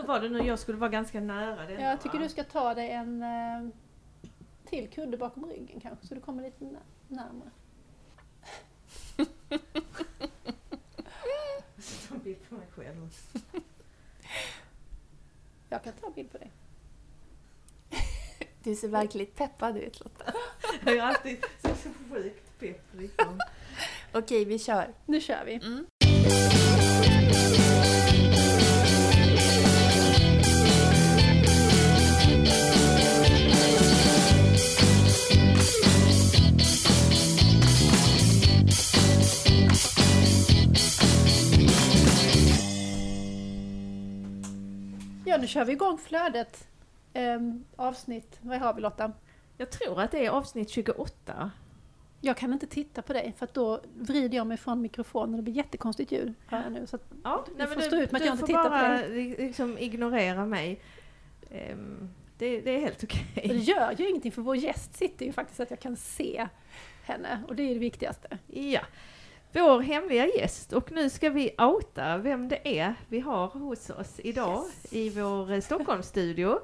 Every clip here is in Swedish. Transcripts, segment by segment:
Hur var det nu? Jag skulle vara ganska nära den. Jag tycker du ska ta dig en eh, till kudde bakom ryggen kanske, så du kommer lite nä- närmare. Ta en bild på mig själv. Jag kan ta bild på dig. Du ser verkligen peppad ut Lotta. Jag är alltid så, så sjukt pepp liksom. Okej, vi kör. Nu kör vi. Mm. Ja, nu kör vi igång flödet. Ehm, avsnitt, vad har vi Lotta? Jag tror att det är avsnitt 28. Jag kan inte titta på dig för då vrider jag mig från mikrofonen och det blir jättekonstigt ljud jag nu. Så att, Ja, Du får stå ut med att jag inte får tittar på bara liksom ignorera mig. Ehm, det, det är helt okej. och det gör ju ingenting för vår gäst sitter ju faktiskt så att jag kan se henne och det är det viktigaste. Ja. Vår hemliga gäst och nu ska vi outa vem det är vi har hos oss idag i vår eh, Stockholmsstudio.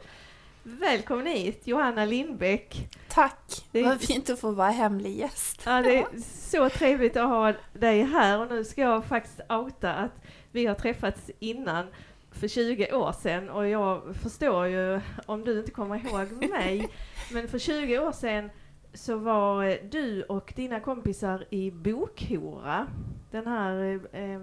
Välkommen hit Johanna Lindbäck. Tack! Det är- Vad fint att få vara hemlig gäst. Ja, det är så trevligt att ha dig här och nu ska jag faktiskt outa att vi har träffats innan för 20 år sedan och jag förstår ju om du inte kommer ihåg mig men för 20 år sedan så var eh, du och dina kompisar i Bokhora, den här eh, eh,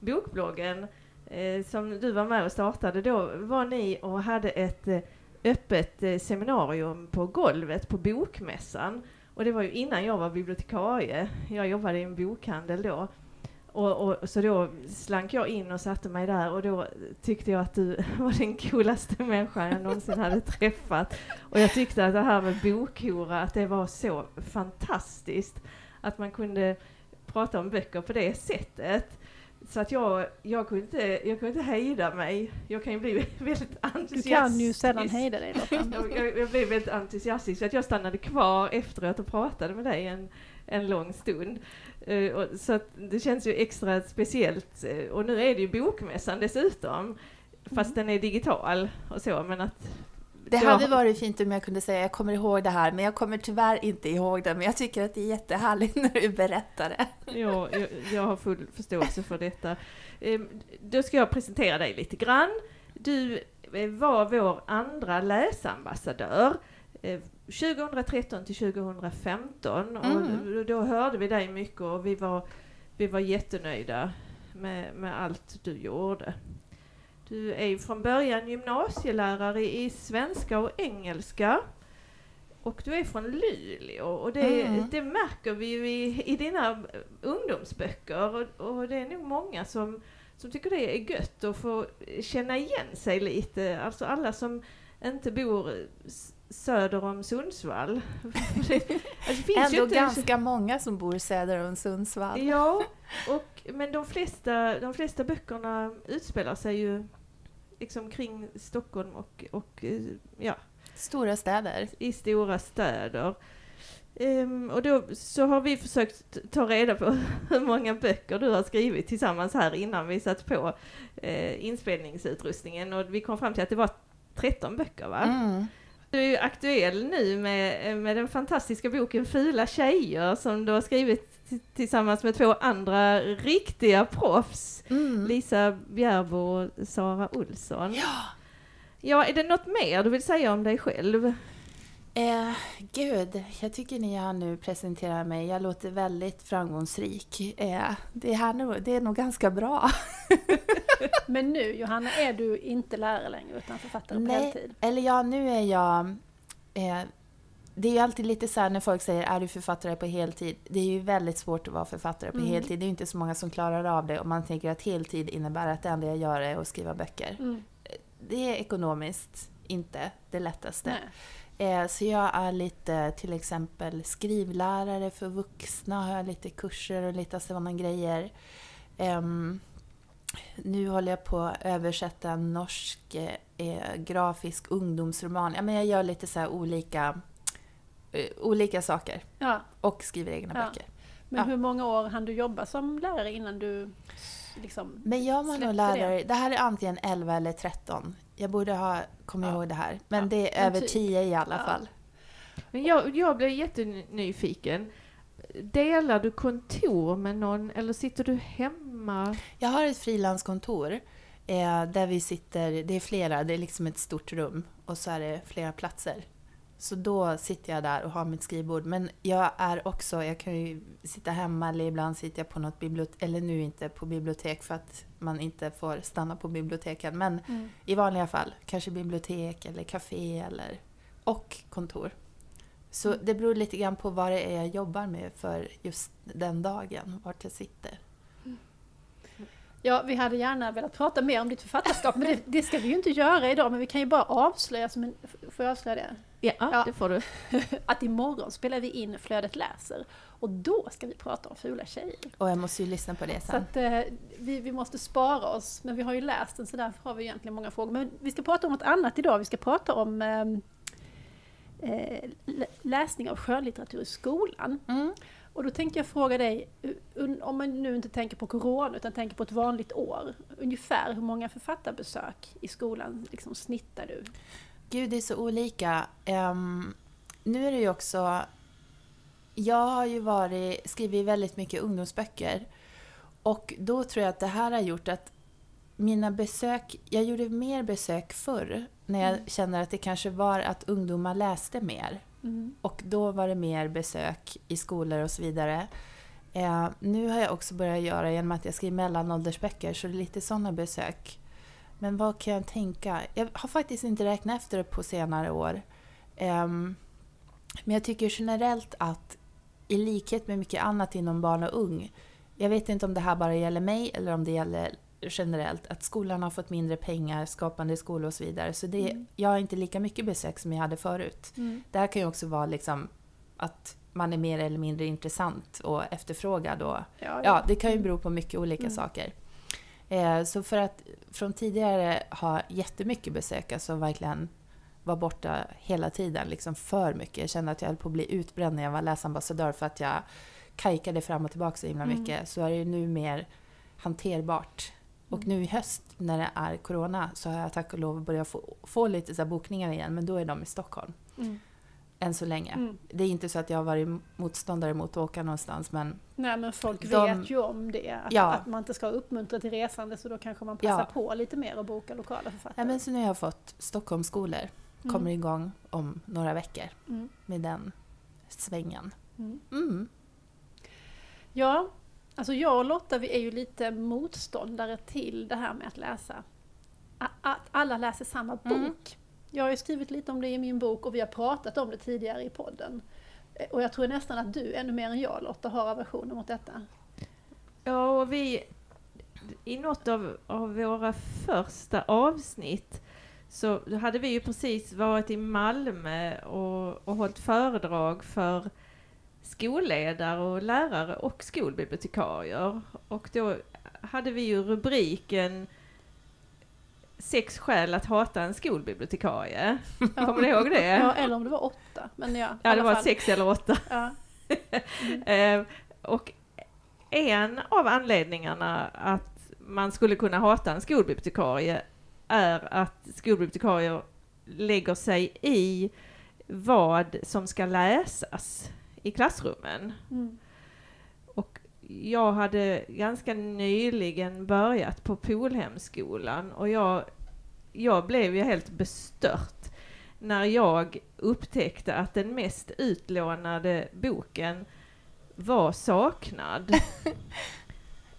bokbloggen eh, som du var med och startade. Då var ni och hade ett eh, öppet eh, seminarium på golvet på Bokmässan. Och det var ju innan jag var bibliotekarie. Jag jobbade i en bokhandel då. Och, och, så då slank jag in och satte mig där och då tyckte jag att du var den coolaste människan jag någonsin hade träffat. Och jag tyckte att det här med bokhora, att det var så fantastiskt. Att man kunde prata om böcker på det sättet. Så att jag, jag, kunde inte, jag kunde inte hejda mig. Jag kan ju bli väldigt Du entusiastisk. kan ju sällan hejda dig Lotta. Jag, jag, jag blev väldigt entusiastisk så att jag stannade kvar efteråt och pratade med dig en, en lång stund. Eh, och, så det känns ju extra speciellt. eh, och nu är det ju bokmässan dessutom. Fast den är digital och så men att Det hade varit fint om jag kunde säga jag kommer ihåg det här, men jag kommer tyvärr inte ihåg det. Men jag tycker att det är jättehärligt när du berättar det. Ja, jag, jag har full förståelse för detta. Ehm, Då ska jag presentera dig lite grann. Du eh, var vår andra läsambassadör 2013 till 2015 och Mm. då hörde vi dig mycket och vi var, vi var jättenöjda med, med allt du gjorde. Du är från början gymnasielärare i svenska och engelska. Och du är från Luleå och det, Mm. det märker vi ju i, i dina ungdomsböcker och, och det är nog många som, som tycker det är gött att få känna igen sig lite. Alltså alla som inte bor söder om Sundsvall. alltså Ändå ganska många som bor söder om Sundsvall. Ja, och, men de flesta, de flesta böckerna utspelar sig ju liksom kring Stockholm och, och eh, ja, Stora städer. i stora städer. Ehm, och då så har vi försökt ta reda på hur många böcker du har skrivit tillsammans här innan vi satt på eh, inspelningsutrustningen och vi kom fram till att det var 13 böcker va? Mm. Du är ju aktuell nu med, med den fantastiska boken Fula tjejer som du har skrivit tillsammans med två andra riktiga proffs. Mm. Lisa Bjärbo och Sara Olsson. Ja. ja, är det något mer du vill säga om dig själv? Eh, gud, jag tycker ni har nu presenterat mig. Jag låter väldigt framgångsrik. Eh, det, här nog, det är nog ganska bra. Men nu Johanna är du inte lärare längre utan författare på Nej. heltid. Eller ja, nu är jag... Eh, det är ju alltid lite så här när folk säger är du författare på heltid? Det är ju väldigt svårt att vara författare på Mm. heltid. Det är ju inte så många som klarar av det. Och man tänker att heltid innebär att det enda jag gör är att skriva böcker. Mm. Det är ekonomiskt inte det lättaste. Nej. Eh, Så jag är lite till exempel skrivlärare för vuxna, har jag lite kurser och lite sådana grejer. Ehm, nu håller jag på att översätta en norsk eh, grafisk ungdomsroman. Ja, men jag gör lite så olika, eh, olika saker Ja, och skriver egna Ja. böcker. men Ja. hur många år hann du jobba som lärare innan du liksom... Men gör man nog lärare, det. här är antingen 11 eller 13. Jag borde ha kommit Ja. ihåg det här. Men Ja, det är över typ. 10 i alla Ja. fall. Men jag, jag blev jättenyfiken. Delar du kontor med någon eller sitter du hemma? Jag har ett frilanskontor eh, där vi sitter, det är flera, det är liksom ett stort rum och så är det flera platser. Så då sitter jag där och har mitt skrivbord. Men jag är också, jag kan ju sitta hemma eller ibland sitter jag på något bibliotek, eller nu inte på bibliotek för att man inte får stanna på biblioteken. Men Mm. i vanliga fall, kanske bibliotek eller café eller, och kontor. Så Mm. det beror lite grann på vad det är jag jobbar med för just den dagen, vart jag sitter. Ja, vi hade gärna velat prata mer om ditt författarskap, men det, det ska vi ju inte göra idag. Men vi kan ju bara avslöja, som en, får jag avslöja det? Ja, Ja. det får du. Att imorgon spelar vi in Flödet läser. Och då ska vi prata om fula tjejer. Och jag måste ju lyssna på det Så sen. att eh, vi, vi måste spara oss, men vi har ju läst den så därför har vi egentligen många frågor. Men vi ska prata om något annat idag. Vi ska prata om eh, lä- läsning av skönlitteratur i skolan. Mm. Och då tänkte jag fråga dig, om man nu inte tänker på corona utan tänker på ett vanligt år, ungefär hur många författarbesök i skolan liksom snittar du? Gud, det är så olika. Um, nu är det ju också... Jag har ju varit, skrivit väldigt mycket ungdomsböcker. Och då tror jag att det här har gjort att mina besök... Jag gjorde mer besök förr, när jag Mm. kände att det kanske var att ungdomar läste mer. Och då var det mer besök i skolor och så vidare. Eh, nu har jag också börjat göra, genom att jag skriver mellanåldersböcker, så det är lite sådana besök. Men vad kan jag tänka? Jag har faktiskt inte räknat efter det på senare år. Ehm, men jag tycker generellt att i likhet med mycket annat inom barn och ung, jag vet inte om det här bara gäller mig eller om det gäller generellt, att skolan har fått mindre pengar, skapande skola och så vidare. Så det, Mm. jag har inte lika mycket besök som jag hade förut. Det här kan ju också vara liksom att man är mer eller mindre intressant och efterfrågad. Och, Ja, ja, det kan ju bero på mycket olika Mm. saker. Eh, så för att från tidigare ha jättemycket besök, alltså verkligen vara borta hela tiden, liksom för mycket. Jag kände att jag höll på att bli utbränd när jag var läsambassadör för att jag kajkade fram och tillbaka så himla Mm. mycket. Så är det ju nu mer hanterbart. Och Mm. nu i höst när det är corona så har jag tack och lov börjat få, få lite så här bokningar igen, men då är de i Stockholm. Mm. Än så länge. Mm. Det är inte så att jag har varit motståndare mot att åka någonstans, men Nej men folk De- vet ju om det, att, Ja. att man inte ska uppmuntra till resande så då kanske man passar Ja. på lite mer och boka lokala författare. Ja, men så nu har jag fått Stockholmsskolor. Mm. Kommer igång om några veckor Mm. med den svängen. Mm. Mm. Ja, alltså jag och Lotta vi är ju lite motståndare till det här med att läsa. Att alla läser samma bok. Mm. Jag har ju skrivit lite om det i min bok och vi har pratat om det tidigare i podden. Eh, Och jag tror nästan att du, ännu mer än jag Lotta, har aversioner mot detta. Ja, och vi... I något av, av våra första avsnitt så hade vi ju precis varit i Malmö och, och hållit föredrag för skolledare och lärare och skolbibliotekarier. Och då hade vi ju rubriken Sex skäl att hata en skolbibliotekarie. Kommer du ihåg det? Ja, eller om det var åtta. Men ja, Ja, det var fall. sex eller åtta. Ja. Eh, och en av anledningarna att man skulle kunna hata en skolbibliotekarie är att skolbibliotekarier lägger sig i vad som ska läsas i klassrummen. Mm. Och jag hade ganska nyligen börjat på Polhemskolan och jag, jag blev ju helt bestört när jag upptäckte att den mest utlånade boken var saknad.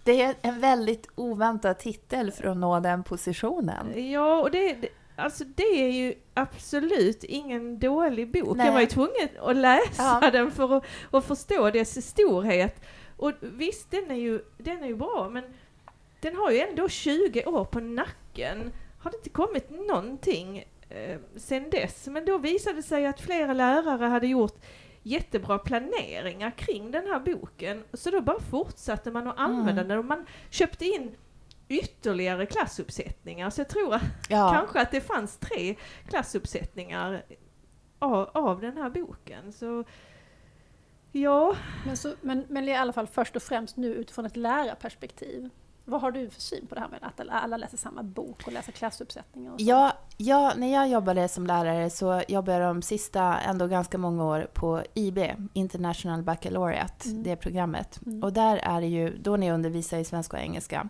Det är en väldigt oväntad titel för att nå den positionen. Ja, och det, det, alltså det är ju absolut ingen dålig bok. Nej. Jag var ju tvungen att läsa Ja. den för att, att förstå dess storhet. Och visst, den är, ju, den är ju bra, men den har ju ändå 20 år på nacken. Har det inte kommit någonting eh, sen dess? Men då visade det sig att flera lärare hade gjort jättebra planeringar kring den här boken. Så då bara fortsatte man att använda Mm. den och man köpte in ytterligare klassuppsättningar. Så jag tror att Ja, kanske att det fanns tre klassuppsättningar av, av den här boken. Så ja, Men, så, men, men i alla fall först och främst nu utifrån ett lärarperspektiv. Vad har du för syn på det här med att alla läser samma bok och läser klassuppsättningar? Och så? ja, ja, när jag jobbade som lärare så jobbade jag de sista ändå ganska många år på IB, International Baccalaureate, Mm. det programmet. Mm. Och där är det ju, då när jag undervisar i svenska och engelska,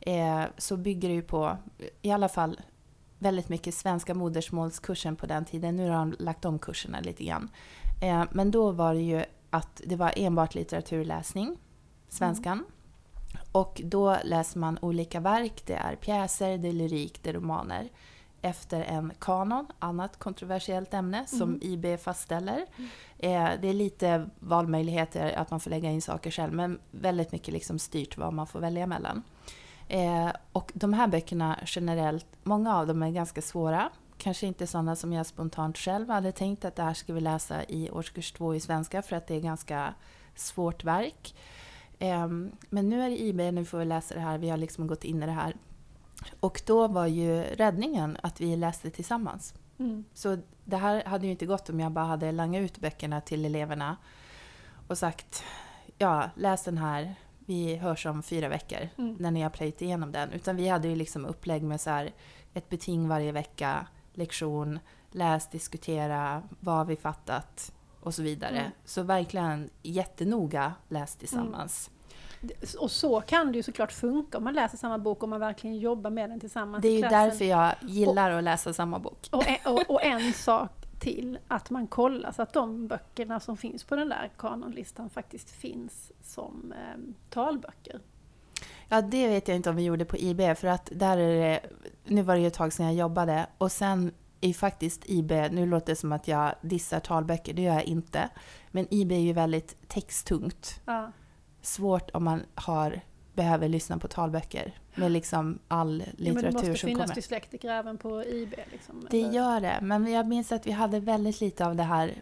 eh, så bygger det ju på, i alla fall väldigt mycket svenska modersmålskursen på den tiden. Nu har de lagt om kurserna lite grann. Eh, men då var det ju att det var enbart litteraturläsning, svenskan. Och då läser man olika verk, det är pjäser, det är lyrik, det är romaner. Efter en kanon, annat kontroversiellt ämne som Mm. IB fastställer. Eh, det är lite valmöjligheter att man får lägga in saker själv, men väldigt mycket liksom styrt vad man får välja mellan. Eh, och de här böckerna generellt, många av dem är ganska svåra. Kanske inte sådana som jag spontant själv hade tänkt att det här ska vi läsa i årskurs två i svenska för att det är ganska svårt verk. Ehm, men nu är det IB, nu får vi läsa det här, vi har liksom gått in i det här. Och då var ju räddningen att vi läste tillsammans. Mm. Så det här hade ju inte gått om jag bara hade langat ut böckerna till eleverna och sagt ja, läs den här, vi hörs om fyra veckor Mm. när ni har plöjt igenom den. Utan vi hade ju liksom upplägg med så här, ett beting varje vecka, lektion, läs, diskutera, vad har vi fattat och så vidare. Mm. Så verkligen jättenoga läs tillsammans. Det- Och så kan det ju såklart funka om man läser samma bok och man verkligen jobbar med den tillsammans Det är ju därför jag gillar att läsa samma bok. Och och, och en sak till, att man kollar så att de böckerna som finns på den där kanonlistan faktiskt finns som eh, talböcker. Ja, det vet jag inte om vi gjorde på IB, för att där är det... Nu var det ju ett tag sedan jag jobbade och sen är faktiskt IB, nu låter det som att jag dissar talböcker, det gör jag inte. Men IB är ju väldigt texttungt. Ja. Svårt om man har, behöver lyssna på talböcker med liksom all Ja, men det litteratur måste som finnas kommer. dyslektiker även på IB. Liksom, Det eller- gör det, men jag minns att vi hade väldigt lite av det här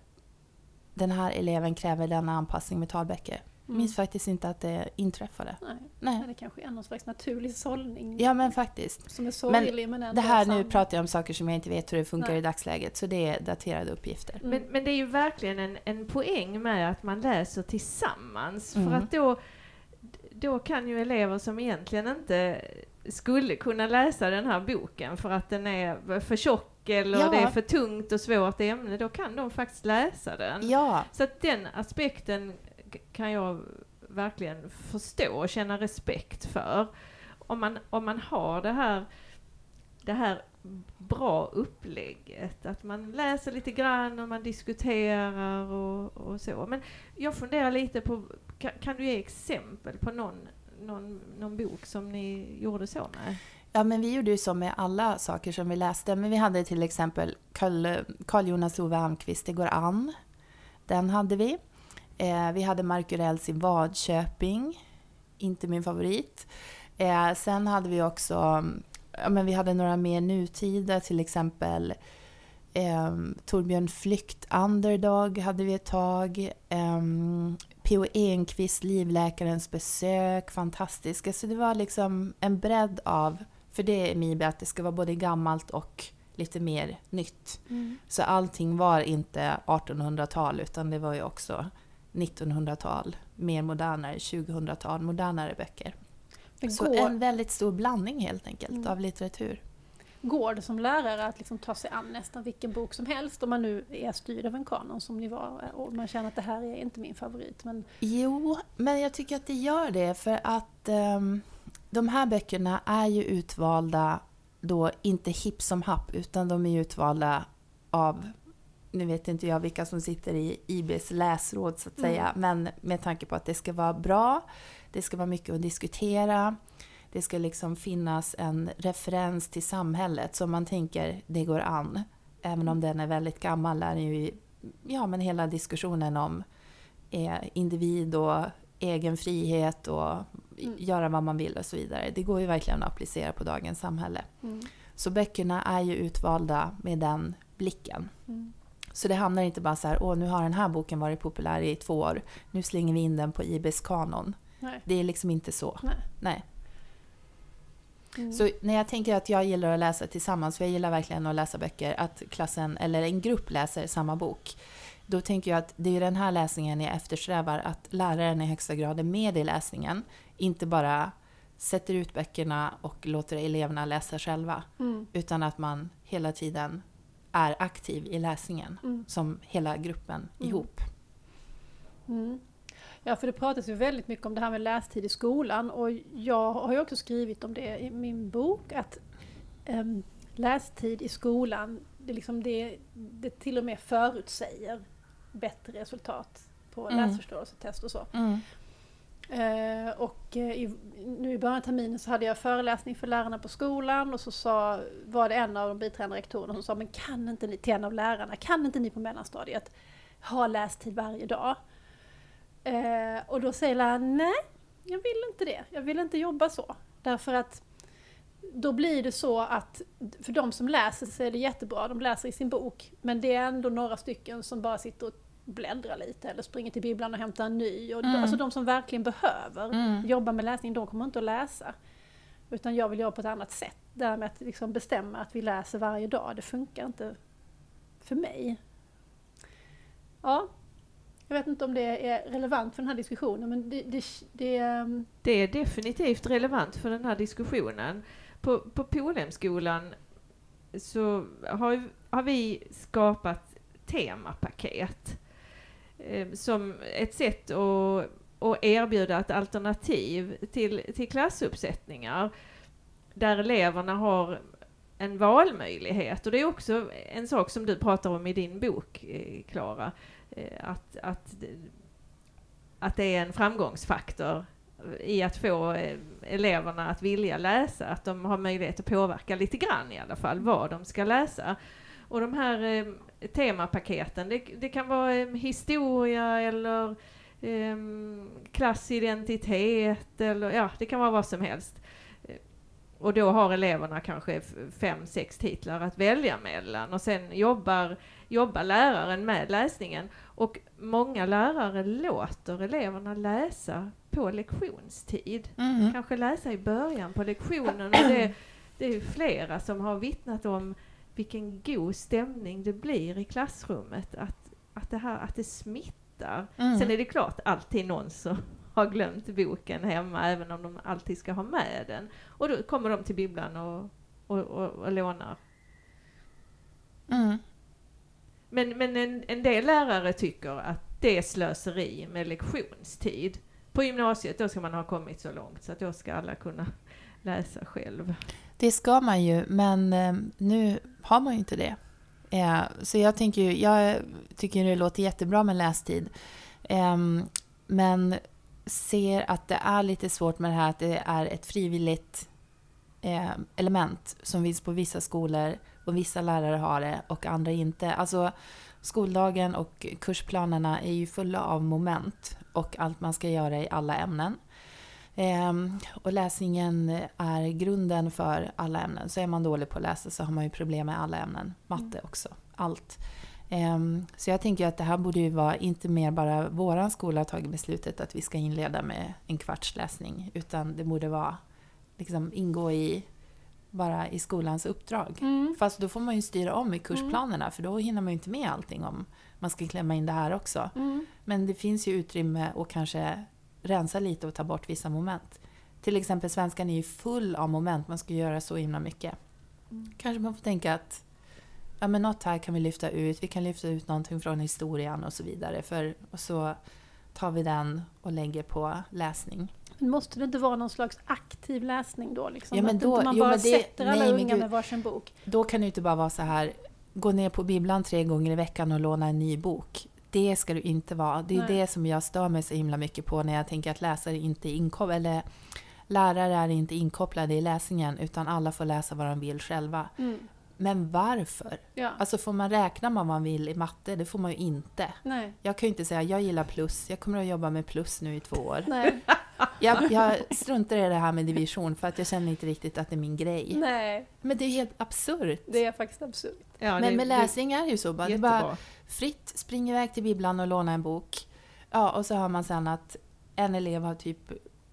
den här eleven kräver denna anpassning med talböcker. Jag Mm. minns faktiskt inte att det inträffade. Nej, Nej. det kanske är någon slags naturlig sållning Ja, men faktiskt. som är sorglig men, Det ändå här nu pratar jag om saker som jag inte vet hur det funkar Nej. i dagsläget, så det är daterade uppgifter. Mm. Men, men det är ju verkligen en, en poäng med att man läser tillsammans. Mm. För att då, då kan ju elever som egentligen inte skulle kunna läsa den här boken för att den är för tjock eller Ja. det är för tungt och svårt ämne, då kan de faktiskt läsa den. Ja, Så att den aspekten kan jag verkligen förstå och känna respekt för. Om man, om man har det här, det här bra upplägget, att man läser lite grann och man diskuterar och, och så. Men jag funderar lite på, kan, kan du ge exempel på någon, någon, någon bok som ni gjorde så med? ja, men vi gjorde ju så med alla saker som vi läste. Men vi hade till exempel Carl, Jonas Ove Almqvist, Det går an. Den hade vi. Eh, vi hade Markurells i Vadköping, inte min favorit. Eh, sen hade vi också, ja, men vi hade några mer nutida, till exempel eh, Torbjörn Flykt, Underdog hade vi ett tag. Eh, P.O. Enquist, Livläkarens besök, fantastiska. Så det var liksom en bredd av, för det är MIB, att det ska vara både gammalt och lite mer nytt. Mm. Så allting var inte 1800-tal utan det var ju också 1900-tal, mer modernare, 2000-tal, modernare böcker. Så en väldigt stor blandning helt enkelt Mm. av litteratur. Går det som lärare att liksom ta sig an nästan vilken bok som helst om man nu är styrd av en kanon som ni var och man känner att det här är inte min favorit. Men Jo, men jag tycker att det gör det för att ehm, de här böckerna är ju utvalda då inte hipp som happ utan de är utvalda av nu vet inte jag vilka som sitter i IBs läsråd så att Mm. säga, men med tanke på att det ska vara bra, det ska vara mycket att diskutera, det ska liksom finnas en referens till samhället som man tänker det går an. Även om den är väldigt gammal är ju, ja men hela diskussionen om eh, individ och egen frihet och Mm. göra vad man vill och så vidare. Det går ju verkligen att applicera på dagens samhälle. mm, Så böckerna är ju utvalda med den blicken. mm. Så det hamnar inte bara så här, åh nu har den här boken varit populär i två år, nu slänger vi in den på IBs kanon. Nej. Det är liksom inte så. Nej. Nej. Mm. Så när jag tänker att jag gillar att läsa tillsammans, för jag gillar verkligen att läsa böcker, att klassen eller en grupp läser samma bok. Då tänker jag att det är den här läsningen jag eftersträvar, att läraren i högsta grad är med i läsningen. Inte bara sätter ut böckerna och låter eleverna läsa själva. Mm. Utan att man hela tiden är aktiv i läsningen, Mm. som hela gruppen Mm. ihop. Mm. Ja, för det pratas ju väldigt mycket om det här med lästid i skolan och jag har ju också skrivit om det i min bok att em, lästid i skolan, det, liksom det, det till och med förutsäger bättre resultat på Mm. läsförståelsetest och så. Mm. Eh, och eh, i, nu i början av terminen så hade jag föreläsning för lärarna på skolan och så sa, var det en av de biträdande rektorerna som sa men kan inte ni, till en av lärarna, kan inte ni på mellanstadiet ha lästid varje dag? Eh, och då säger läraren nej, jag vill inte det, jag vill inte jobba så. Därför att då blir det så att för de som läser så är det jättebra, de läser i sin bok, men det är ändå några stycken som bara sitter och bläddrar lite eller springer till bibblan och hämtar en ny. Och Mm. Alltså de som verkligen behöver Mm. jobba med läsning, de kommer inte att läsa. Utan jag vill göra på ett annat sätt. Det här med att liksom bestämma att vi läser varje dag, det funkar inte för mig. Ja, jag vet inte om det är relevant för den här diskussionen men det, det, det, ehm, Det är definitivt relevant för den här diskussionen. På, på Polhemskolan så har, har vi skapat temapaket eh, som ett sätt att, att erbjuda ett alternativ till, till klassuppsättningar där eleverna har en valmöjlighet. Och det är också en sak som du pratar om i din bok, eh, Klara, eh, Eh, att, att, att det är en framgångsfaktor i att få eh, eleverna att vilja läsa, att de har möjlighet att påverka lite grann i alla fall vad de ska läsa. Och de här eh, temapaketen, det, det kan vara eh, historia eller eh, klassidentitet eller ja, det kan vara vad som helst. Eh, och då har eleverna kanske fem, sex titlar att välja mellan och sen jobbar, jobbar läraren med läsningen. Och många lärare låter eleverna läsa på lektionstid. Mm. Kanske läsa i början på lektionen. Och det, det är flera som har vittnat om vilken god stämning det blir i klassrummet. Att, att, det, här, att det smittar. Mm. Sen är det klart alltid någon som har glömt boken hemma även om de alltid ska ha med den. Och då kommer de till bibblan och, och, och, och lånar. Mm. Men, men en, en del lärare tycker att det är slöseri med lektionstid. På gymnasiet då ska man ha kommit så långt så att då ska alla kunna läsa själv. Det ska man ju, men eh, nu har man ju inte det. Eh, så jag tänker ju, jag tycker det låter jättebra med lästid. Ehm, men ser att det är lite svårt med det här att det är ett frivilligt eh, element som finns på vissa skolor och vissa lärare har det och andra inte. Alltså skoldagen och kursplanerna är ju fulla av moment och allt man ska göra i alla ämnen. Ehm, och läsningen är grunden för alla ämnen. Så är man dålig på att läsa så har man ju problem med alla ämnen. Matte också. Allt. Ehm, så jag tänker att det här borde ju vara inte mer bara våran skola har tagit beslutet att vi ska inleda med en kvarts läsning. Utan det borde vara liksom ingå i bara i skolans uppdrag. mm. Fast då får man ju styra om i kursplanerna för då hinner man ju inte med allting om man ska klämma in det här också. Mm. Men det finns ju utrymme att kanske rensa lite och ta bort vissa moment. Till exempel svenskan är ju full av moment, man ska göra så himla mycket. Mm. Kanske man får tänka att ja, men något här kan vi lyfta ut, vi kan lyfta ut någonting från historien och så vidare. För, och så tar vi den och lägger på läsning. Men måste det inte vara någon slags aktiv läsning då? Liksom? Ja, men att då- inte man jo, bara det- sätter alla nej, unga med varsin bok? Då kan det ju inte bara vara så här, gå ner på bibblan tre gånger i veckan och låna en ny bok. Det ska du inte vara. Det är Nej. det som jag stör mig så himla mycket på när jag tänker att läsare inte inkopplade, eller lärare är inte inkopplade i läsningen utan alla får läsa vad de vill själva. Mm. Men varför? Ja. Alltså får man räkna vad man vill i matte? Det får man ju inte. Nej. Jag kan ju inte säga jag gillar plus, jag kommer att jobba med plus nu i två år. Nej. Jag, jag struntar i det här med division för att jag känner inte riktigt att det är min grej. Nej, Men det är helt absurt. det är faktiskt absurt. Ja, Men det- med det läsning är det ju så. Bara, det är bara Jättebra. fritt, spring iväg till bibblan och låna en bok. Ja, och så hör man sen att en elev har typ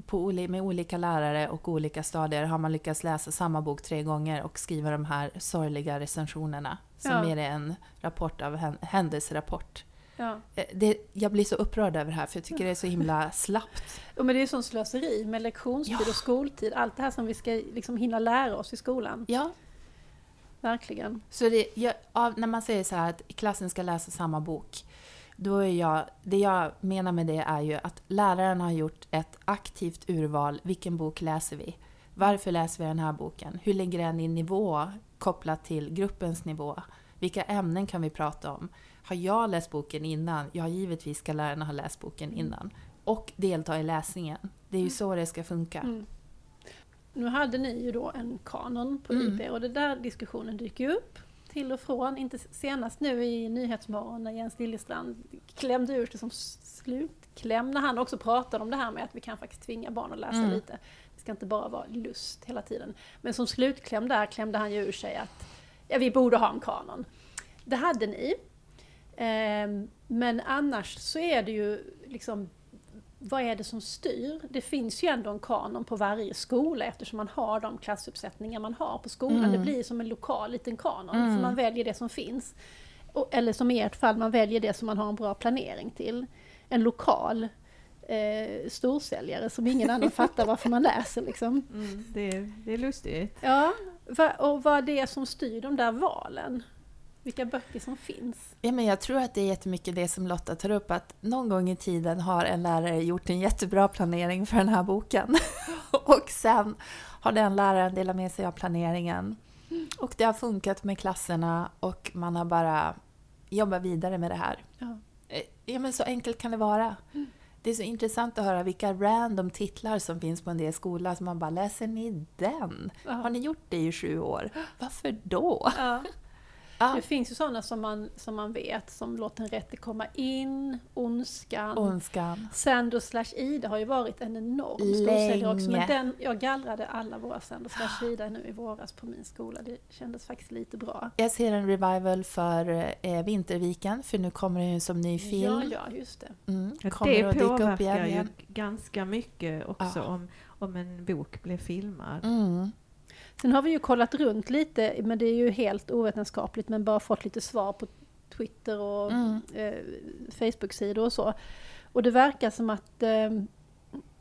på, med olika lärare och olika stadier har man lyckats läsa samma bok tre gånger och skriva de här sorgliga recensionerna som Ja. är en rapport av hän- händelserapport. Ja. Eh, Det, jag blir så upprörd över det här för jag tycker det är så himla slappt. Och men det är sån slöseri med lektionstid Ja. och skoltid. Allt det här som vi ska liksom hinna lära oss i skolan. Ja, Verkligen. så det, jag, av, när man säger så här att klassen ska läsa samma bok, då är jag, det jag menar med det är ju att läraren har gjort ett aktivt urval. Vilken bok läser vi? Varför läser vi den här boken? Hur ligger den i nivå kopplat till gruppens nivå? Vilka ämnen kan vi prata om? Har jag läst boken innan? Ja, givetvis ska lärarna ha läst boken innan. Och delta i läsningen. Det är ju så det ska funka. Mm. Nu hade ni ju då en kanon på Mm. IP och det där diskussionen dyker ju upp till och från. Inte senast nu i Nyhetsmorgon när Jens Liljestrand klämde ut det som slutkläm när han också pratade om det här med att vi kan faktiskt tvinga barn att läsa Mm. lite. Det ska inte bara vara lust hela tiden. Men som slutkläm där klämde han ju ur sig att ja, vi borde ha en kanon. Det hade ni. Ehm, men annars så är det ju liksom vad är det som styr? Det finns ju ändå en kanon på varje skola eftersom man har de klassuppsättningar man har på skolan. Mm. Det blir som en lokal liten kanon, Mm. för man väljer det som finns. Och, eller som i ert fall, man väljer det som man har en bra planering till. En lokal eh, storsäljare som ingen annan fattar varför man läser. Liksom. Mm, det, är- det är lustigt. Ja, och vad det är som styr de där valen. Vilka böcker som finns. Ja, men jag tror att det är jättemycket det som Lotta tar upp, att någon gång i tiden har en lärare gjort en jättebra planering för den här boken. och sen har den läraren delat med sig av planeringen. Och det har funkat med klasserna och man har bara jobbat vidare med det här. Ja. Eh, Ja, men så enkelt kan det vara. Det är så intressant att höra vilka random titlar som finns på en del skolor. som man bara, läser ni den? Ja. Har ni gjort det i sju år? Varför då? Ja. Ja. Det finns ju sådana som man, som man vet, som Låt den rätte komma in, Ondskan. Ondskan. Sando slash Ida har ju varit en enorm storsäljare också. Men den, jag gallrade alla våra Sando slash Ida nu i våras på min skola. Det kändes faktiskt lite bra. Jag ser en revival för eh, Vinterviken, för nu kommer det ju som ny film. Ja, ja, just det. Mm, kommer det att dyka upp igen. ju ganska mycket också Ja. om, om en bok blir filmad. Mm. Sen har vi ju kollat runt lite, men det är ju helt ovetenskapligt, men bara fått lite svar på Twitter och Mm. eh, Facebook-sidor och så. Och det verkar som att eh,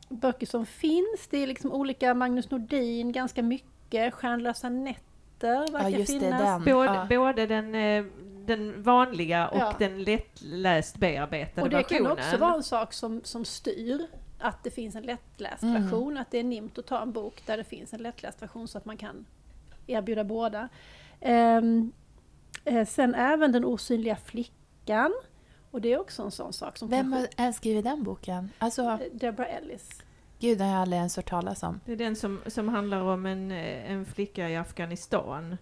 böcker som finns, det är liksom olika Magnus Nordin, ganska mycket, Stjärnlösa nätter verkar Ja, just det, finnas. den. Både, Ja. både den, eh, den vanliga och Ja. den lättläst bearbetade Och det kan versionen. också vara en sak som, som styr att det finns en lättläst Mm. version, att det är nimt att ta en bok där det finns en lättläst version så att man kan erbjuda båda. Ehm, eh, sen även Den osynliga flickan, och det är också en sån sak som Vem kanske- har skrivit den boken? Alltså, Eh, Deborah Ellis. gud, det har jag aldrig ens hört talas om. Det är den som, som handlar om en, eh, en flicka i Afghanistan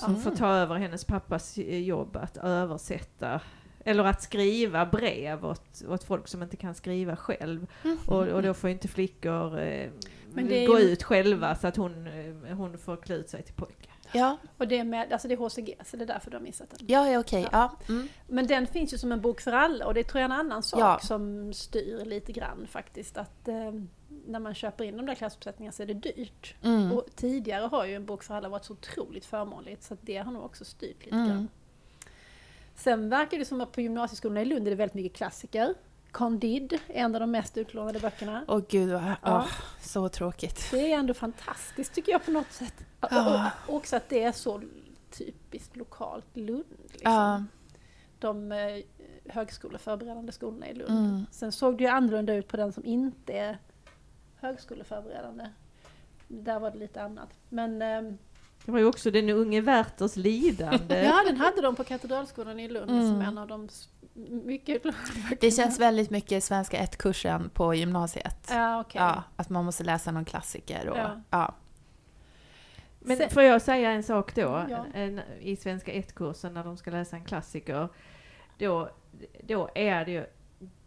som Mhm. får ta över hennes pappas eh, jobb att översätta eller att skriva brev åt, åt folk som inte kan skriva själv. Mhm. Och, och då får inte flickor eh, gå ju- ut själva så att hon, eh, hon får klä ut sig till pojkar. Ja, Och det är, med, alltså det är HCG, så det är därför du har missat den. ja, ja okej. Ja. Mm. Men den finns ju som en bok för alla och det tror jag är en annan sak Ja. som styr lite grann faktiskt. Att eh, när man köper in de där klassuppsättningarna så är det dyrt. Mm. Och tidigare har ju en bok för alla varit så otroligt förmånligt så att det har nog också styrt lite Mm. grann. Sen verkar det som att på gymnasieskolorna i Lund är det väldigt mycket klassiker. Candide är en av de mest utlånade böckerna. Åh gud, vad, Ja. så tråkigt. Det är ändå fantastiskt tycker jag på något sätt. Ja. och, också att det är så typiskt lokalt Lund. Liksom. De eh, högskoleförberedande skolorna i Lund. Mm. Sen såg det ju annorlunda ut på den som inte är högskoleförberedande. Där var det lite annat. Men ehm, Det var ju också den unge Werthers lidande. ja, den hade de på Katedralskolan i Lund Mm. som en av de mycket Det känns väldigt mycket svenska 1-kursen på gymnasiet. Ja, okej. Ja, att man måste läsa någon klassiker. Och, Ja. ja. Men Sen- får jag säga en sak då? Ja. En, I svenska 1-kursen när de ska läsa en klassiker. Då, då är det ju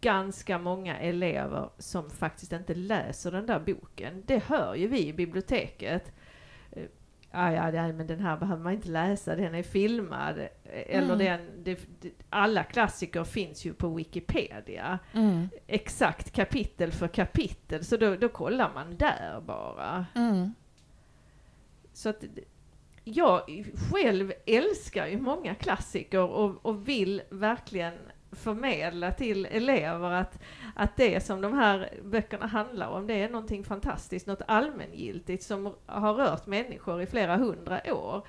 ganska många elever som faktiskt inte läser den där boken. Det hör ju vi i biblioteket. Ah, ja, ja, men den här behöver man inte läsa, den är filmad. Eh, Eller Mm. den, det, alla klassiker finns ju på Wikipedia. Mm. Exakt kapitel för kapitel, så då, då kollar man där bara. Mm. Så att jag själv älskar ju många klassiker och, och vill verkligen förmedla till elever att, att det som de här böckerna handlar om, det är någonting fantastiskt, något allmängiltigt som har rört människor i flera hundra år.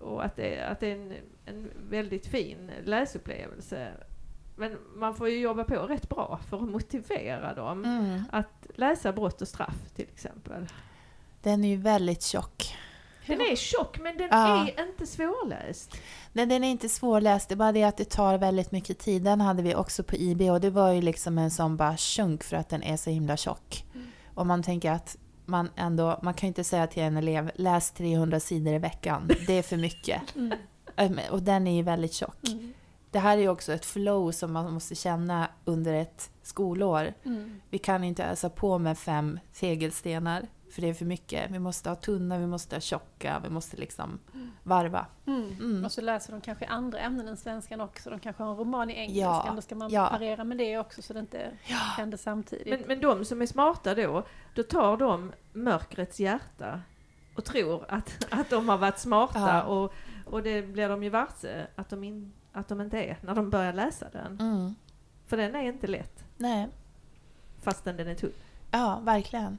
Och att det, att det är en, en väldigt fin läsupplevelse. Men man får ju jobba på rätt bra för att motivera dem Mm. att läsa Brott och straff till exempel. Den är ju väldigt tjock. Den är tjock men den Ja. är inte svårläst. Nej, den är inte svårläst, det är bara det att det tar väldigt mycket tid. Den hade vi också på IB och det var ju liksom en sån bara chunk för att den är så himla tjock. Mm. Och man tänker att man ändå, man kan ju inte säga till en elev läs 300 sidor i veckan. Det är för mycket. Mm. Och den är ju väldigt tjock. Mm. Det här är ju också ett flow som man måste känna under ett skolår. Mm. Vi kan inte ösa på med fem tegelstenar, för det är för mycket. Vi måste ha tunna, vi måste ha tjocka, vi måste liksom varva. Mm. Mm. Och så läser de kanske andra ämnen än svenskan också. De kanske har en roman i engelska. Ja, Då ska man ja. parera med det också så det inte händer samtidigt. Men, men de som är smarta då, då tar de mörkrets hjärta och tror att, att de har varit smarta Ja. och, och det blir de ju varse att de, in, att de inte är när de börjar läsa den. Mm. För den är inte lätt, Nej. fastän den är tunn. Ja, verkligen.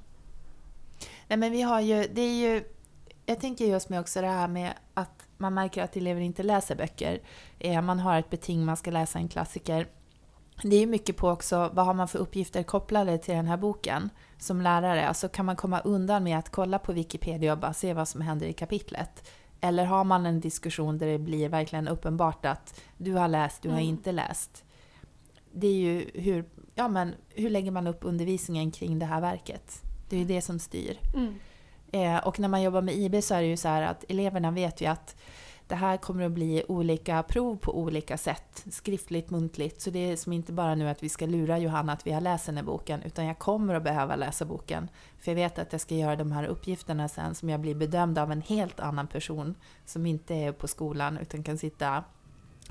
Nej, men vi har ju, det är ju, jag tänker just med också det här med att man märker att elever inte läser böcker. Eh, Man har ett beting, man ska läsa en klassiker. Det är mycket på också, vad har man för uppgifter kopplade till den här boken som lärare? Alltså kan man komma undan med att kolla på Wikipedia och bara se vad som händer i kapitlet? Eller har man en diskussion där det blir verkligen uppenbart att du har läst, du har Mm. inte läst? Det är ju hur, ja men, hur lägger man upp undervisningen kring det här verket? Det är ju det som styr. Mm. Eh, och när man jobbar med IB så är det ju så att eleverna vet ju att det här kommer att bli olika prov på olika sätt. Skriftligt, muntligt. Så det är som inte bara nu att vi ska lura Johanna att vi har läst den här boken. Utan jag kommer att behöva läsa boken. För jag vet att jag ska göra de här uppgifterna sen som jag blir bedömd av en helt annan person. Som inte är på skolan utan kan sitta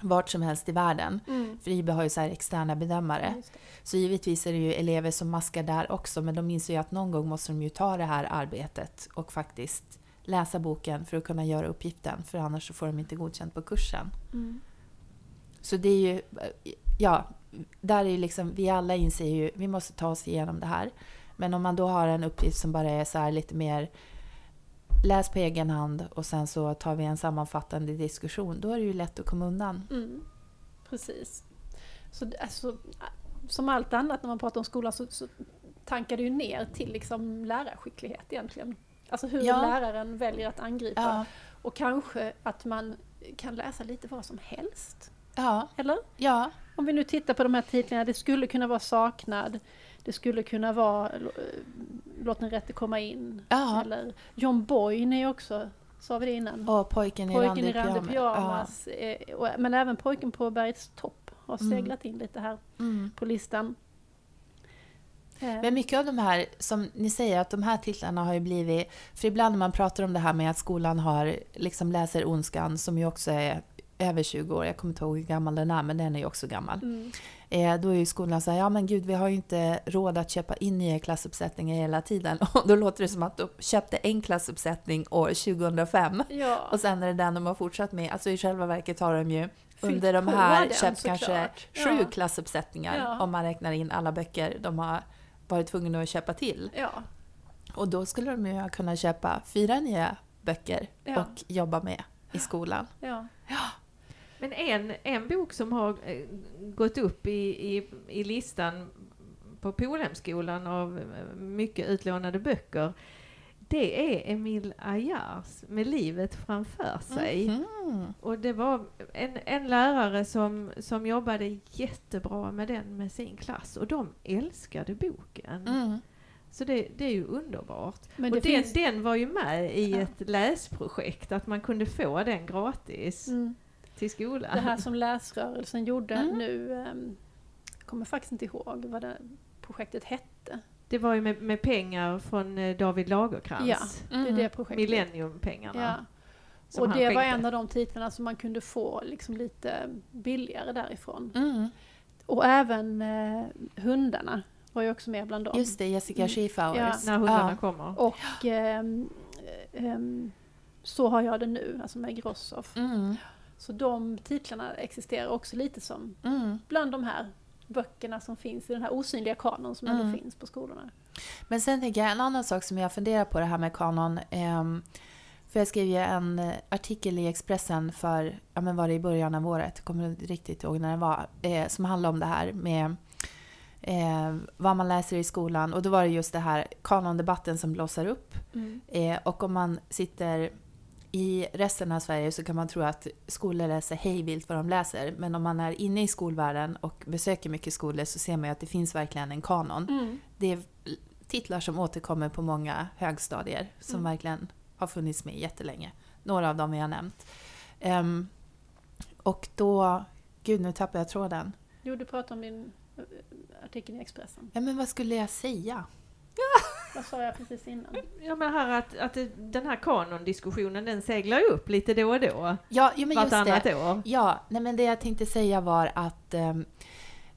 vart som helst i världen. Mm. För IB har ju så externa bedömare. Så givetvis är det ju elever som maskar där också, men de inser ju att någon gång måste de ju ta det här arbetet och faktiskt läsa boken för att kunna göra uppgiften, för annars så får de inte godkänt på kursen. Mm. Så det är ju, ja, där är ju liksom, vi alla inser ju, vi måste ta oss igenom det här. Men om man då har en uppgift som bara är så här lite mer läs på egen hand och sen så tar vi en sammanfattande diskussion, då är det ju lätt att komma undan. Mm. Precis. Så, alltså, som allt annat när man pratar om skolan så, så tankar det ju ner till liksom lärarskicklighet egentligen. Alltså hur Ja. läraren väljer att angripa. Ja, Och kanske att man kan läsa lite vad som helst. ja, Eller? ja, Om vi nu tittar på de här titlarna, det skulle kunna vara Saknad, det skulle kunna vara eh, Låt den rätte komma in. Eller John Boyne är också, sa vi det innan? Och pojken Pojken i randig pyjamas. eh, Men även Pojken på bergets topp har Mm. seglat in lite här. Mm. på listan. Eh, Men mycket av de här, som ni säger, att de här titlarna har ju blivit... För ibland när man pratar om det här med att skolan har, liksom läser Ondskan, som ju också är över 20 år, jag kommer inte ihåg hur gammal den är, men den är ju också gammal. mm, Eh, då är ju skolan så här, ja men gud, vi har ju inte råd att köpa in nya klassuppsättningar hela tiden. Och då låter det som att de köpte en klassuppsättning år 2005. ja, Och sen är det den de har fortsatt med. Alltså i själva verket har de ju under de här den, köpt kanske Ja. sju klassuppsättningar Ja. om man räknar in alla böcker de har varit tvungna att köpa till. ja, Och då skulle de ju kunna köpa fyra nya böcker Ja. och jobba med i skolan. ja. Men en, en bok som har eh, gått upp i, i, i listan på Polhemskolan av eh, mycket utlånade böcker det är Emil Ayars Med livet framför sig. Mhm. Och det var en, en lärare som, som jobbade jättebra med den med sin klass och de älskade boken. Mm. Så det, det är ju underbart. Men och den, finns... den var ju med i Ja. ett läsprojekt, att man kunde få den gratis Mm. Till skolan. Det här som läsrörelsen gjorde Mm. nu, um, kommer faktiskt inte ihåg vad det projektet hette. Det var ju med, med pengar från eh, David Lagerkrans. Ja, Det är Mm. det projektet. Millenniumpengarna. Ja. Och det var en av de titlarna som man kunde få liksom lite billigare därifrån. Mm. Och även eh, hundarna var ju också med bland dem. Just det, Jessica Mm. Schiefauers. Ja. När hundarna Ja. kommer. Och ehm, ehm, Så har jag det nu, alltså med Grossoff. Mm. Så de titlarna existerar också lite som Mm. bland de här böckerna som finns i den här osynliga kanon som ändå Mm. finns på skolorna. Men sen tänker jag en annan sak som jag funderar på det här med kanon. ehm, för jag skrev ju en eh, artikel i Expressen för, ja men var det i början av året, kommer inte riktigt ihåg när det var, eh, som handlade om det här med eh, vad man läser i skolan. Och då var det just det här kanondebatten som blossar upp. Eh, och om man sitter i resten av Sverige så kan man tro att skolor läser hejvilt vad de läser. Men om man är inne i skolvärlden och besöker mycket skolor så ser man ju att det finns verkligen en kanon. Mm. Det är titlar som återkommer på många högstadier som Mm. verkligen har funnits med jättelänge. Några av dem vi har nämnt. Ehm, och då... Gud, nu tappar jag tråden. Jo, du pratade om din eh, artikel i Expressen. Ja, men vad skulle jag säga? Vad sa jag precis innan? Ja men här att, att den här kanondiskussionen den seglar ju upp lite då och då. Ja, ja men just vartannat det. år. Ja, nej men det jag tänkte säga var att ehm,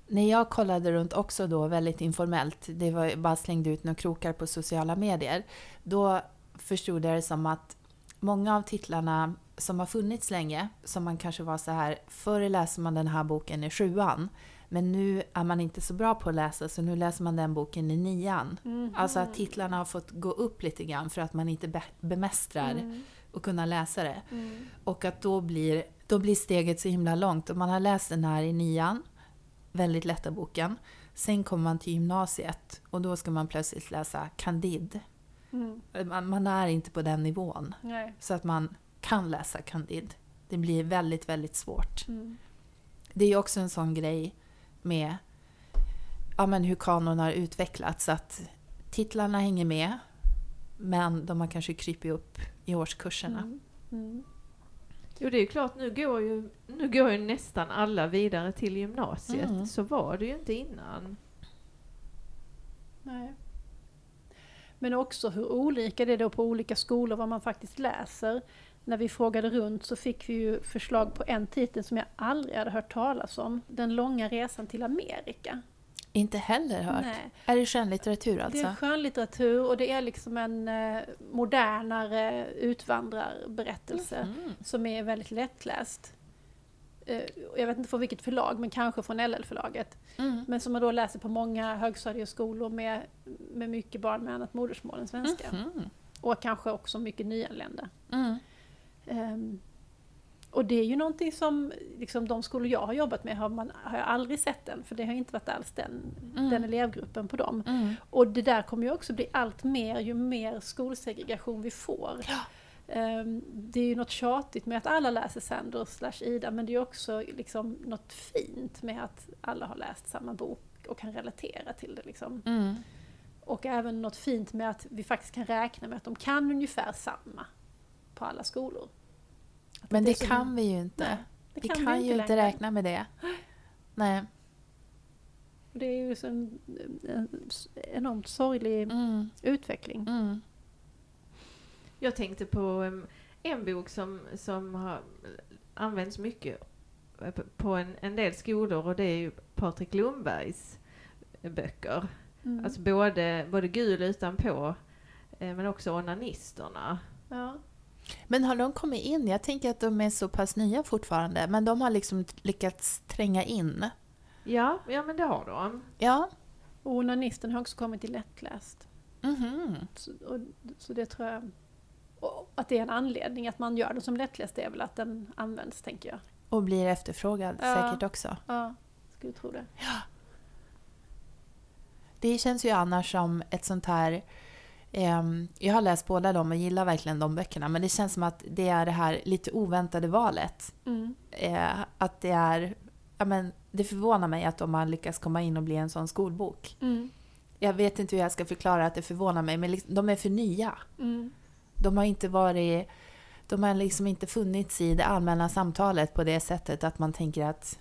när jag kollade runt också då väldigt informellt, det var bara slängde ut några krokar på sociala medier, då förstod jag det som att många av titlarna som har funnits länge, som man kanske var så här, förr läser man den här boken i sjuan, men nu är man inte så bra på att läsa så nu läser man den boken i nian. Mhm. Alltså att titlarna har fått gå upp lite grann för att man inte be- bemästrar Mm. och kunna läsa det. Mm. Och att då blir, då blir steget så himla långt. Om man har läst den här i nian, väldigt lätta boken. Sen kommer man till gymnasiet och då ska man plötsligt läsa Candide. Mm. Man, man är inte på den nivån. Nej. Så att man kan läsa Candide. Det blir väldigt, väldigt svårt. Mm. Det är också en sån grej med ja, men hur kanon har utvecklats. Att titlarna hänger med, men de har kanske krypit upp i årskurserna. Mm. Mm. Jo det är ju klart, nu går ju, nu går ju nästan alla vidare till gymnasiet. Mm. Så var det ju inte innan. Nej. Men också hur olika det är då på olika skolor vad man faktiskt läser. När vi frågade runt så fick vi ju förslag på en titel som jag aldrig hade hört talas om. Den långa resan till Amerika. Inte heller hört. Nej. Är det skönlitteratur alltså? Det är skönlitteratur och det är liksom en eh, modernare utvandrarberättelse Mm. som är väldigt lättläst. Eh, jag vet inte från vilket förlag, men kanske från LL-förlaget. Mm. Men som man då läser på många högstadieskolor med, med mycket barn med annat modersmål än svenska. Mhm. Och kanske också mycket nyanlända. Mm. Ehm, och det är ju någonting som liksom, de skolor jag har jobbat med har, man, har jag aldrig sett den, för det har inte varit alls den, Mm. den elevgruppen på dem. Mm. Och det där kommer ju också bli allt mer ju mer skolsegregation vi får. Ehm, det är ju något tjatigt med att alla läser Sanders slash Ida, men det är också liksom något fint med att alla har läst samma bok och kan relatera till det. Liksom. Mm. Och även något fint med att vi faktiskt kan räkna med att de kan ungefär samma på alla skolor. Men det så- kan vi ju inte. Nej, det vi kan kan, vi ju inte räkna med det. Nej. Det är ju en, en enormt sorglig Mm. utveckling. Mm. Jag tänkte på en bok som, som har används mycket eh, på en, en del skolor och det är ju Patrik Lundbergs böcker. Mm. Alltså både, både Gul utanpå eh, men också Onanisterna. ja. Men har de kommit in? Jag tänker att de är så pass nya fortfarande. Men de har liksom lyckats tränga in. Ja, ja men det har de. Ja. Och Onanisten har också kommit till lättläst. Mhm. Så, och, så det tror jag... Och att det är en anledning att man gör den som lättläst är väl att den används, tänker jag. Och blir efterfrågad Ja. säkert också. Ja, skulle tro det. Det känns ju annars som ett sånt här... ehm, jag har läst båda dem och gillar verkligen de böckerna. Men det känns som att det är det här lite oväntade valet. Mm. Eh, att det är... Ja, men det förvånar mig att de har lyckats komma in och bli en sån skolbok. Mm. Jag vet inte hur jag ska förklara att det förvånar mig, men liksom, de är för nya. Mm. De har inte varit... De har liksom inte funnits i det allmänna samtalet på det sättet att man tänker att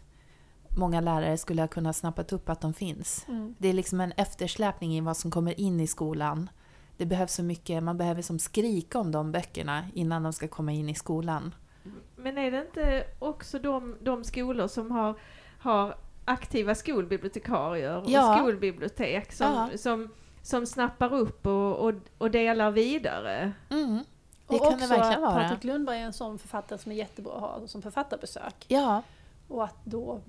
många lärare skulle ha kunnat snappat upp att de finns. Mm. Det är liksom en eftersläpning i vad som kommer in i skolan. Det behövs så mycket, man behöver som skrika om de böckerna innan de ska komma in i skolan. Men är det inte också de, de skolor som har, har aktiva skolbibliotekarier Ja. och skolbibliotek som, Ja. som, som snappar upp och, och, och delar vidare? Mm. Det och kan också det verkligen att vara. Patrik Lundberg är en sån författare som är jättebra att ha som författarbesök. Ja, Och att då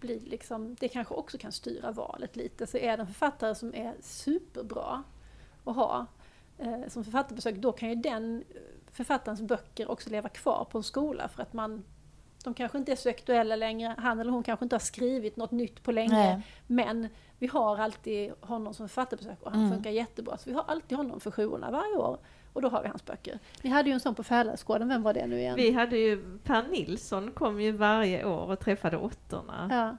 blir liksom, det kanske också kan styra valet lite. Så är det en författare som är superbra att ha eh, som författarbesök, då kan ju den eh, författarens böcker också leva kvar på en skola för att man de kanske inte är så aktuella längre, han eller hon kanske inte har skrivit något nytt på länge. nej. Men vi har alltid honom som författarbesök och han Mm. funkar jättebra. Så vi har alltid honom för sjuorna varje år. Och då har vi hans böcker. Ni hade ju en sån på Färiläsgården, vem var det nu igen? Vi hade ju, Per Nilsson kom ju varje år och träffade åttorna. Ja.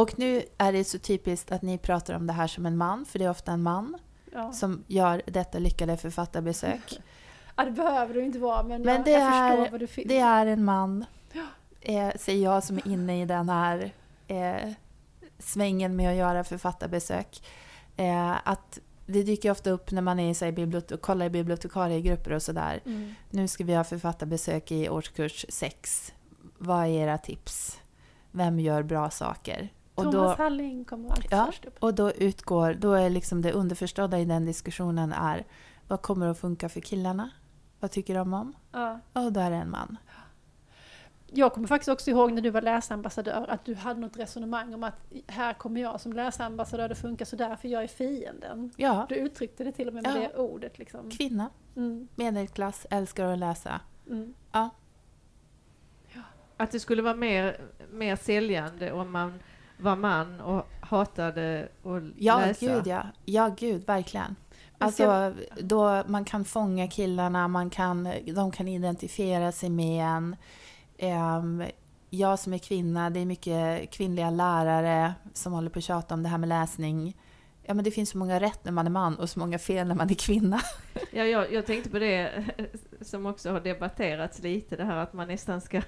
Och nu är det så typiskt att ni pratar om det här som en man, för det är ofta en man Ja. som gör detta lyckade författarbesök. ja, det behöver ju inte vara men, Men jag, jag är- förstår vad du finner. Det är en man, Ja. eh, säger jag som är inne i den här eh, svängen med att göra författarbesök. Eh, att det dyker ofta upp när man är i, så här, bibliotek- kollar i bibliotekariegrupper och sådär. Mm. Nu ska vi ha författarbesök i årskurs 6. Vad är era tips? Vem gör bra saker? Och Thomas då, Halling kommer alltid Ja. först upp. och då utgår, då är liksom det underförstådda i den diskussionen är vad kommer att funka för killarna? Vad tycker de om? Ja. Och då är det en man. Jag kommer faktiskt också ihåg när du var läsambassadör att du hade något resonemang om att här kommer jag som läsambassadör, det funkar sådär för jag är fienden. Ja, Du uttryckte det till och med med Ja. det ordet. Liksom. kvinna, Mm. medelklass, älskar att läsa. Mm. Att det skulle vara mer, mer säljande om man var man och hatade att Ja, läsa. gud ja. Ja, gud, verkligen. Alltså, då man kan fånga killarna, man kan, de kan identifiera sig med en. Ehm, jag som är kvinna, det är mycket kvinnliga lärare som håller på att tjata om det här med läsning. Ja, men det finns så många rätt när man är man och så många fel när man är kvinna. Ja, jag, jag tänkte på det som också har debatterats lite, det här att man nästan ska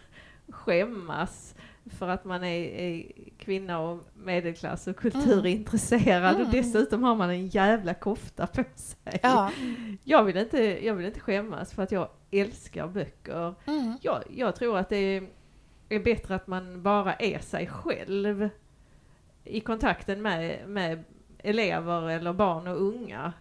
skämmas för att man är, är kvinna och medelklass och kulturintresserad Mm. och dessutom har man en jävla kofta på sig. Ja. Jag, vill inte, jag vill inte skämmas för att jag älskar böcker. Mm. Jag, jag tror att det är, är bättre att man bara är sig själv i kontakten med, med elever eller barn och unga.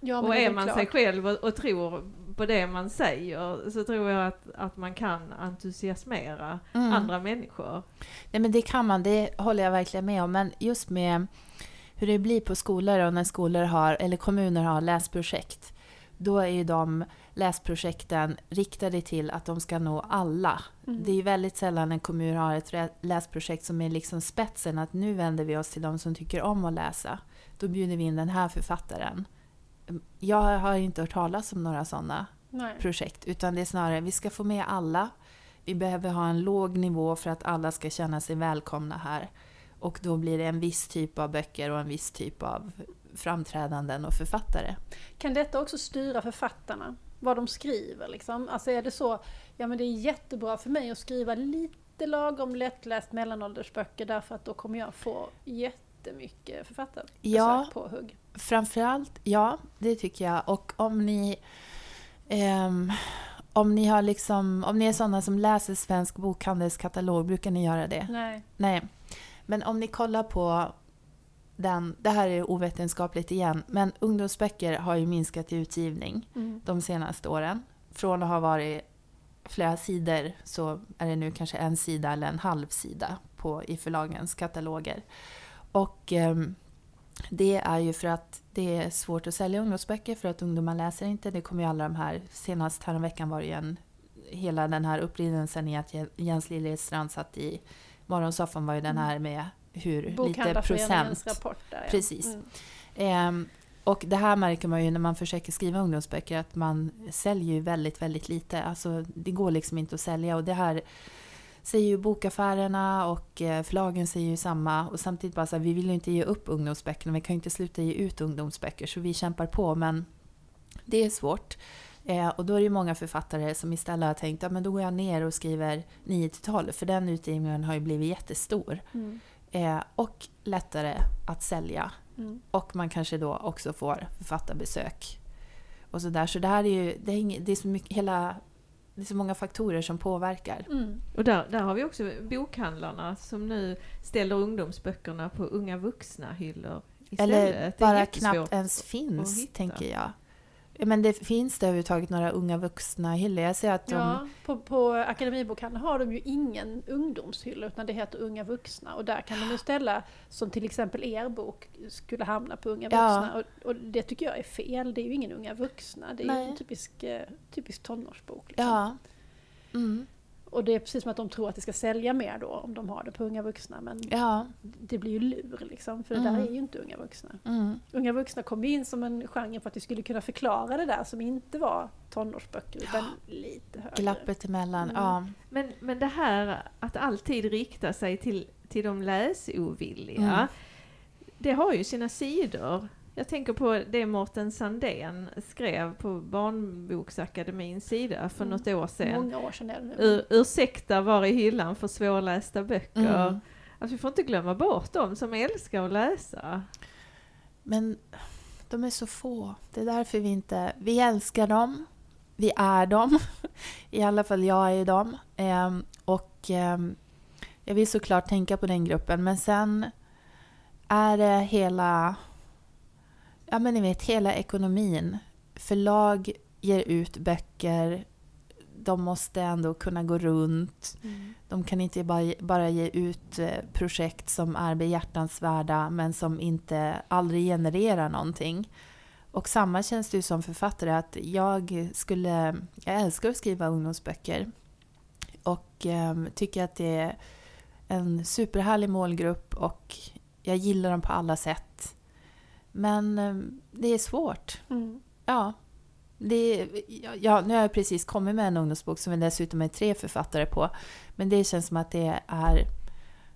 Ja, och är väl man klart. sig själv och, och tror på det man säger så tror jag att, att man kan entusiasmera Mm. andra människor. Nej men det kan man, det håller jag verkligen med om. Men just med hur det blir på skolor och när skolor har, eller kommuner har läsprojekt. Då är ju de läsprojekten riktade till att de ska nå alla. Mm. Det är ju väldigt sällan en kommun har ett läsprojekt som är liksom spetsen, att nu vänder vi oss till de som tycker om att läsa. Då bjuder vi in den här författaren. Jag har inte hört talas om några sådana Nej. projekt. Utan det är snarare, vi ska få med alla. Vi behöver ha en låg nivå för att alla ska känna sig välkomna här. Och då blir det en viss typ av böcker och en viss typ av framträdanden och författare. Kan detta också styra författarna? Vad de skriver liksom? Alltså är det så, ja men det är jättebra för mig att skriva lite lagom lättläst mellanåldersböcker därför att då kommer jag få jättemycket författarbesök Ja. på hugg. Framförallt, ja, det tycker jag. Och om ni... ehm, om ni, har liksom, om ni är sådana som läser Svensk Bokhandels katalog, brukar ni göra det? Nej. Nej. Men om ni kollar på den, det här är ovetenskapligt igen, men ungdomsböcker har ju minskat i utgivning Mm. de senaste åren. Från att ha varit flera sidor så är det nu kanske en sida eller en halv sida på, i förlagens kataloger. Och ehm, det är ju för att det är svårt att sälja ungdomsböcker för att ungdomar läser inte. Det kommer ju alla de här, senast häromveckan var det ju en, hela den här upprinnelsen i att Jens Liljestrand satt i morgonsoffan var ju den här med hur lite procent rapport där. Precis. Mm. Ehm, och det här märker man ju när man försöker skriva ungdomsböcker att man säljer ju väldigt, väldigt lite. Alltså det går liksom inte att sälja och det här säger ju bokaffärerna och eh, förlagen säger ju samma. Och samtidigt bara så här, vi vill ju inte ge upp ungdomsböckerna, vi kan ju inte sluta ge ut ungdomsböcker så vi kämpar på men det är svårt. Eh, och då är det ju många författare som istället har tänkt att ja, då går jag ner och skriver 9 till 12 för den utgivningen har ju blivit jättestor. Mm. Eh, och lättare att sälja. Mm. Och man kanske då också får författarbesök. Och så, där. så det här är ju, det är, inget, det är så mycket, hela, det är så många faktorer som påverkar. Mm. Och där, där har vi också bokhandlarna som nu ställer ungdomsböckerna på unga vuxna hyllor istället. Eller bara knappt ens finns, tänker jag. Men det finns det överhuvudtaget några unga vuxna hyllor? Jag ser att de... Ja, på, på Akademibokhandeln har de ju ingen ungdomshylla utan det heter unga vuxna och där kan de ju ställa, som till exempel er bok skulle hamna på unga Ja. vuxna och, och det tycker jag är fel, det är ju ingen unga vuxna, det är ju Nej. en typisk, eh, typisk tonårsbok. Liksom. Ja. Mm. Och det är precis som att de tror att det ska sälja mer då om de har det på unga vuxna men Ja. det blir ju lur liksom, för det Mm. där är ju inte unga vuxna. Mm. Unga vuxna kom in som en genre för att vi skulle kunna förklara det där som inte var tonårsböcker utan lite högre. Glappet emellan. Mm. Ja. Men, men det här att alltid rikta sig till, till de läsovilliga, Mm. det har ju sina sidor. Jag tänker på det Mårten Sandén skrev på Barnboksakademins sida för Mm. något år sedan. Många år sedan är det nu. Ur, ursäkta var i hyllan för svårlästa böcker. Mm. Att vi får inte glömma bort dem som älskar att läsa. Men de är så få. Det är därför vi inte... Vi älskar dem. Vi är dem. I alla fall jag är dem. Ehm, och ehm, jag vill såklart tänka på den gruppen. Men sen är det hela... Ja men ni vet, hela ekonomin. Förlag ger ut böcker. De måste ändå kunna gå runt. Mm. De kan inte bara, bara ge ut eh, projekt som är behjärtansvärda men som inte aldrig genererar någonting. Och samma känns det ju som författare att jag skulle... Jag älskar att skriva ungdomsböcker. Och eh, tycker att det är en superhärlig målgrupp och jag gillar dem på alla sätt. Men eh, det är svårt. Mm. Ja. Det, ja, nu har jag precis kommit med en ungdomsbok som vi dessutom är tre författare på. Men det känns som att det är...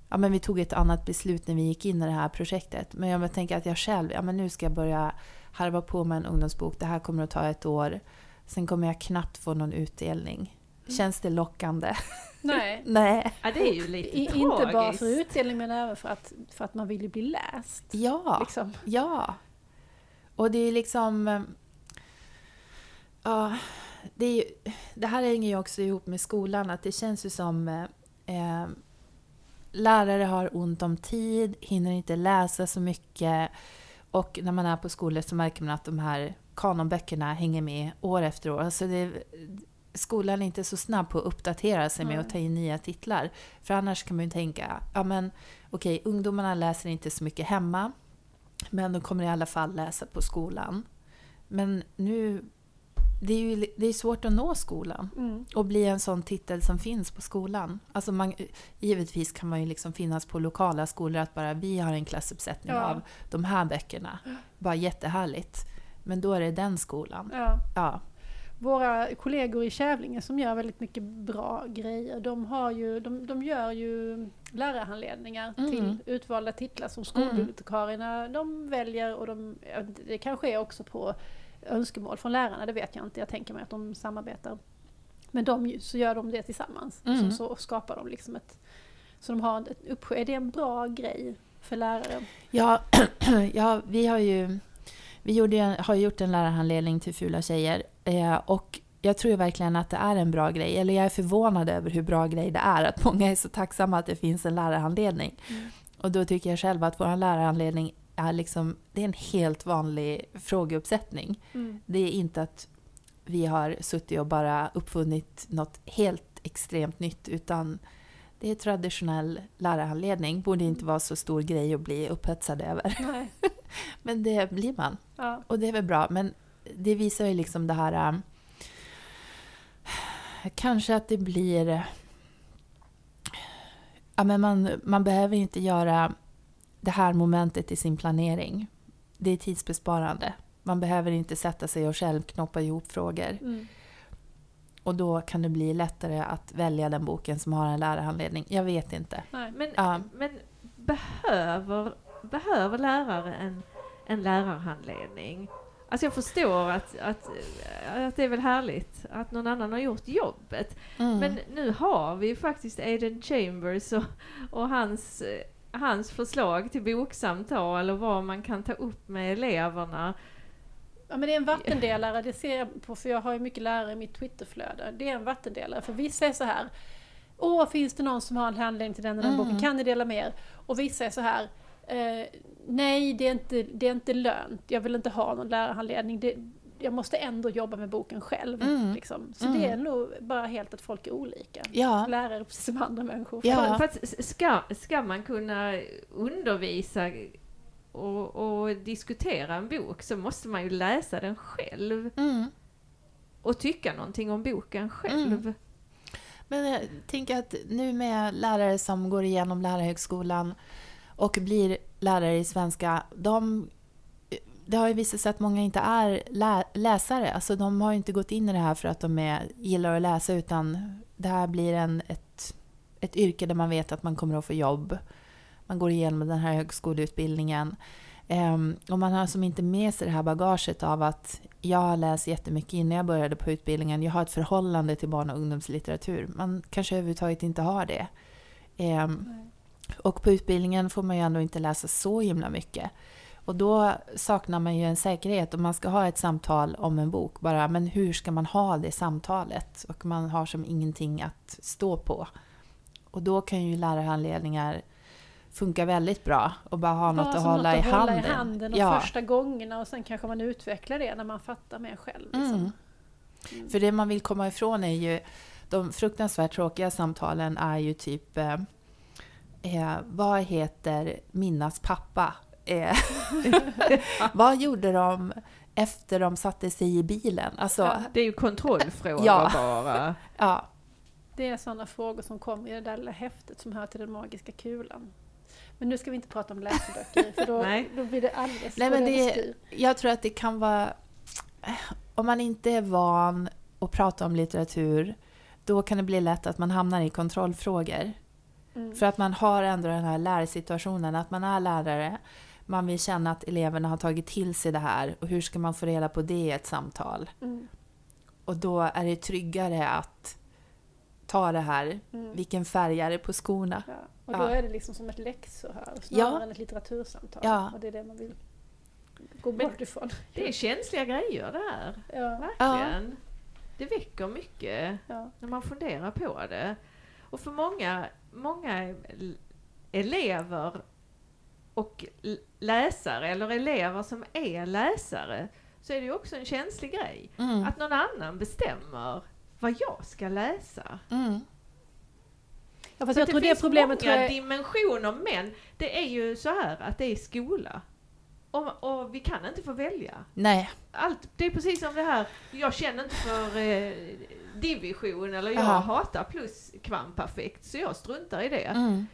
Ja, men vi tog ett annat beslut när vi gick in i det här projektet. Men jag tänker att jag själv, ja men nu ska jag börja harva på med en ungdomsbok. Det här kommer att ta ett år. Sen kommer jag knappt få någon utdelning. Känns det lockande? Nej. Nej. Ja, det är ju lite I, tragiskt. inte bara för utdelning men även för att, för att man vill ju bli läst. Ja. Liksom. Ja. Och det är liksom... Ja, det, är, ju- det här hänger ju också ihop med skolan. Att det känns ju som... Eh, eh, lärare har ont om tid, hinner inte läsa så mycket. Och när man är på skolor så märker man att de här kanonböckerna hänger med år efter år. Alltså det, skolan är inte så snabb på att uppdatera sig med att ta in nya titlar. För annars kan man ju tänka, ja men okej, ungdomarna läser inte så mycket hemma. Men de kommer i alla fall läsa på skolan. Men nu, det är ju det är svårt att nå skolan Mm. och bli en sån titel som finns på skolan. Alltså man, givetvis kan man ju liksom finnas på lokala skolor att bara vi har en klassuppsättning Ja. av de här böckerna. Bara jättehärligt. Men då är det den skolan. Ja. Ja. Våra kollegor i Kävlinge som gör väldigt mycket bra grejer, de, har ju, de, de gör ju lärarhandledningar Mm. till utvalda titlar som skolbibliotekarierna de väljer och de, det kanske är också på önskemål från lärarna, det vet jag inte. Jag tänker mig att de samarbetar. Men de, så gör de det tillsammans. Mm. Så, så skapar de liksom ett... Så de har ett uppsjö. Är det en bra grej för lärare? Ja, ja vi har ju vi gjorde, har gjort en lärarhandledning till fula tjejer. Eh, och jag tror verkligen att det är en bra grej. Eller jag är förvånad över hur bra grej det är. Att många är så tacksamma att det finns en lärarhandledning. Mm. Och då tycker jag själv att vår lärarhandledning är liksom, det är en helt vanlig frågeuppsättning. Mm. Det är inte att vi har suttit och bara uppfunnit något helt extremt nytt utan det är traditionell lärarhandledning. Borde inte vara så stor grej att bli upphetsad över. Men det blir man. Ja. Och det är väl bra. Men det visar ju liksom det här... ähm, kanske att det blir... Ja, men man, man behöver inte göra det här momentet i sin planering. Det är tidsbesparande. Man behöver inte sätta sig och själv knoppa ihop frågor. Mm. Och då kan det bli lättare att välja den boken som har en lärarhandledning. Jag vet inte. Nej. Men, Ja. men behöver, behöver lärare en, en lärarhandledning? Alltså jag förstår att, att, att det är väl härligt att någon annan har gjort jobbet. Mm. Men nu har vi ju faktiskt Aiden Chambers och, och hans, eh, hans förslag till boksamtal och vad man kan ta upp med eleverna. Ja men det är en vattendelare, det ser jag på för jag har ju mycket lärare i mitt Twitterflöde. Det är en vattendelare för vissa är så här Åh, finns det någon som har en handledning till den och den Mm. boken? Kan ni dela med er? Och vissa är så här eh, Nej, det är, inte, det är inte lönt. Jag vill inte ha någon lärarhandledning. Det, jag måste ändå jobba med boken själv. Mm. Liksom. Så Mm. det är nog bara helt att folk är olika. Ja. Lärare precis som andra människor. Ja. För, för att s- ska, ska man kunna undervisa och, och diskutera en bok så måste man ju läsa den själv Mm. och tycka någonting om boken själv. Mm. Men jag tänker att nu med lärare som går igenom lärarhögskolan och blir lärare i svenska, de, det har ju visat sig att många inte är lä, läsare. Alltså de har ju inte gått in i det här för att de är, gillar att läsa utan det här blir en, ett, ett yrke där man vet att man kommer att få jobb. Man går igenom den här högskoleutbildningen. Ehm, och man har som inte med sig det här bagaget av att jag har läst jättemycket innan jag började på utbildningen. Jag har ett förhållande till barn och ungdomslitteratur. Man kanske överhuvudtaget inte har det. Ehm, och på utbildningen får man ju ändå inte läsa så himla mycket. Och då saknar man ju en säkerhet. Om man ska ha ett samtal om en bok, bara, men hur ska man ha det samtalet? Och man har som ingenting att stå på. Och då kan ju lärarhandledningar funka väldigt bra och bara ha något Ja, att som hålla, i, att hålla handen. i handen och ja. första gångerna och sen kanske man utvecklar det när man fattar mer själv. Liksom. Mm. Mm. För det man vill komma ifrån är ju, de fruktansvärt tråkiga samtalen är ju typ, eh, eh, vad heter Minnas pappa? Eh, vad gjorde de efter de satte sig i bilen? Alltså, Ja. Det är ju kontrollfrågor Ja. bara. ja. Det är sådana frågor som kommer i det där lilla häftet som hör till den magiska kulan. Men nu ska vi inte prata om läseböcker för då, Nej. då blir det alldeles Nej, men det-. Jag tror att det kan vara... Om man inte är van att prata om litteratur, då kan det bli lätt att man hamnar i kontrollfrågor. Mm. För att man har ändå den här lärsituationen, att man är lärare. Man vill känna att eleverna har tagit till sig det här och hur ska man få reda på det i ett samtal? Mm. Och då är det tryggare att ta det här, Mm. vilken färg är det på skorna? Ja. Och då Ja. är det liksom som ett läxförhör snarare Ja. än ett litteratursamtal. Ja. Och det är det man vill gå Men- bort ifrån. Det är känsliga grejer det här. Ja. Verkligen. Det väcker mycket Ja. när man funderar på det. Och för många, många elever och läsare, eller elever som är läsare, så är det ju också en känslig grej. Mm. Att någon annan bestämmer vad jag ska läsa. Mm. Ja, fast Så jag att tror det finns problemet många tror jag... dimensioner, men det är ju så här att det är skola. Och, och vi kan inte få välja. Nej. Allt, det är precis som det här, jag känner inte för eh, division eller jag Aha. hatar plus kvamperfekt så jag struntar i det. Mm.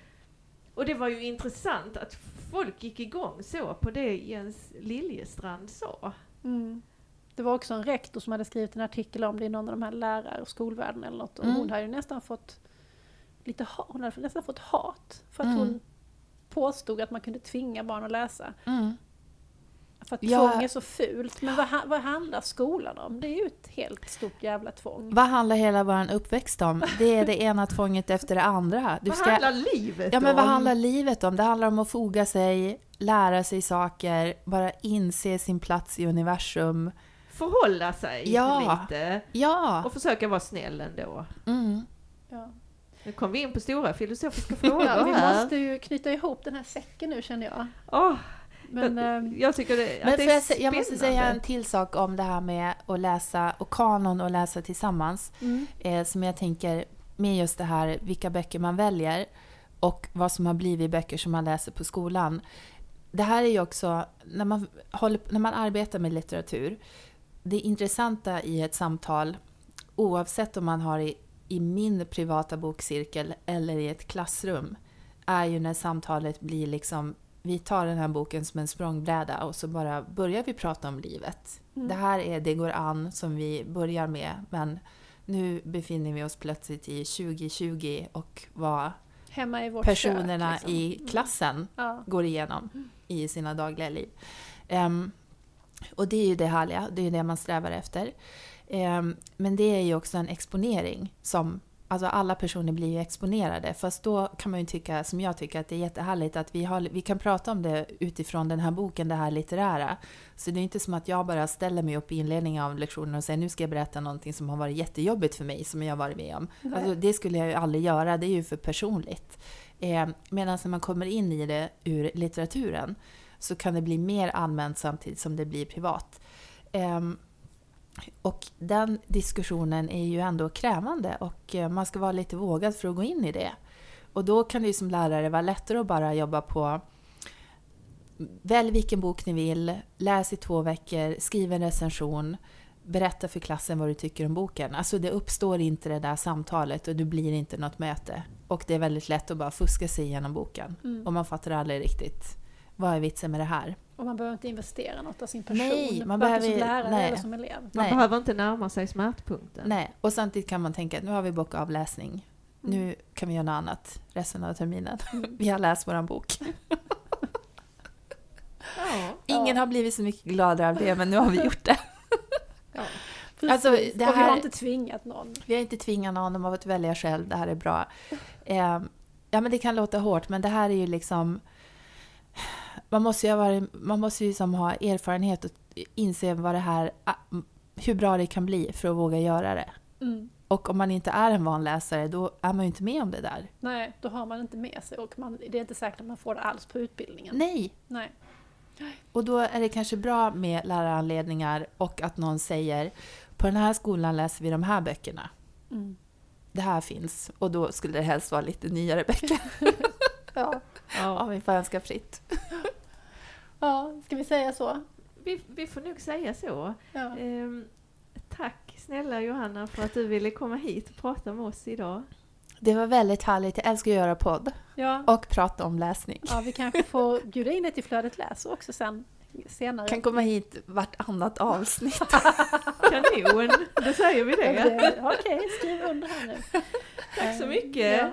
Och det var ju intressant att folk gick igång så på det Jens Liljestrand sa. Mm. Det var också en rektor som hade skrivit en artikel om det i någon av de här lärare och skolvärlden eller något. Och Mm. hon hade ju nästan fått lite ha- hon hade nästan fått hat för att Mm. hon påstod att man kunde tvinga barn att läsa. Mm. För att Ja. tvång är så fult. Men vad, vad handlar skolan om? Det är ju ett helt stort jävla tvång. Vad handlar hela vår uppväxt om? Det är det ena tvånget efter det andra. Du vad ska, handlar livet ja, men vad handlar livet om? Det handlar om att foga sig, lära sig saker, bara inse sin plats i universum. Förhålla sig Ja. lite Ja! och försöka vara snäll ändå. Mm. Ja. Nu kom vi in på stora filosofiska frågor Ja, vi här. måste ju knyta ihop den här säcken nu känner jag. Åh, Men, jag, ehm, jag tycker det, Men att det är jag, jag måste säga en till sak om det här med att läsa och kanon och läsa tillsammans. mm. eh, som jag tänker med just det här vilka böcker man väljer och vad som har blivit böcker som man läser på skolan. Det här är ju också, när man, håller, när man arbetar med litteratur, det intressanta i ett samtal, oavsett om man har i, i min privata bokcirkel eller i ett klassrum, är ju när samtalet blir liksom, vi tar den här boken som en språngbräda och så bara börjar vi prata om livet. Mm. Det här är Det går an som vi börjar med, men nu befinner vi oss plötsligt i 2020 och vad i personerna kök, liksom. i Mm. klassen Ja. går igenom i sina dagliga liv. Ehm, och det är ju det härliga, det är ju det man strävar efter. Ehm, men det är ju också en exponering som Alltså alla personer blir ju exponerade. Fast då kan man ju tycka, som jag tycker, att det är jättehärligt att vi, har, vi kan prata om det utifrån den här boken, det här litterära. Så det är inte som att jag bara ställer mig upp i inledningen av lektionen och säger nu ska jag berätta någonting som har varit jättejobbigt för mig, som jag har varit med om. Alltså, det skulle jag ju aldrig göra, det är ju för personligt. Eh, Medan när man kommer in i det ur litteraturen så kan det bli mer allmänt samtidigt som det blir privat. Ehm, Och den diskussionen är ju ändå krävande och eh, man ska vara lite vågad för att gå in i det. Och då kan det ju som lärare vara lättare att bara jobba på Välj vilken bok ni vill, läs i två veckor, skriv en recension, berätta för klassen vad du tycker om boken. Alltså det uppstår inte det där samtalet och det blir inte något möte. Och det är väldigt lätt att bara fuska sig igenom boken. Mm. Och man fattar aldrig riktigt, vad är vitsen med det här? Och man behöver inte investera något av sin person, Nej, man behöver- som lärare nej. eller som elev. Man Nej. behöver inte närma sig smärtpunkten. Nej, och samtidigt kan man tänka att nu har vi bockat av läsning. Nu kan vi göra något annat resten av terminen. Mm. Vi har läst våran bok. Ja. Ingen Ja. har blivit så mycket gladare av det, men nu har vi gjort det. Ja. Alltså, det Och vi här- har inte tvingat någon. Vi har inte tvingat någon, de har fått välja själv, det här är bra. Eh, ja, men det kan låta hårt, men det här är ju liksom... Man måste ju ha, varit, man måste ju som ha erfarenhet och inse vad det här, hur bra det kan bli för att våga göra det. Mm. Och om man inte är en van läsare, då är man ju inte med om det där. Nej, då har man inte med sig och man, det är inte säkert att man får det alls på utbildningen. Nej! Nej. Och då är det kanske bra med läraranledningar och att någon säger på den här skolan läser vi de här böckerna. Mm. Det här finns. Och då skulle det helst vara lite nyare böcker. Ja. Ja. Om vi får önska fritt. ja, ska vi säga så? Vi, vi får nog säga så. Ja. Ehm, tack snälla Johanna för att du ville komma hit och prata med oss idag. Det var väldigt härligt. Jag älskar att göra podd Ja. och prata om läsning. ja, vi kanske får bjuda in dig till Flödet läser också sen senare. kan komma hit vartannat avsnitt. Kanon, då säger vi det. Okej, skriv under här nu. Tack så mycket. Ja.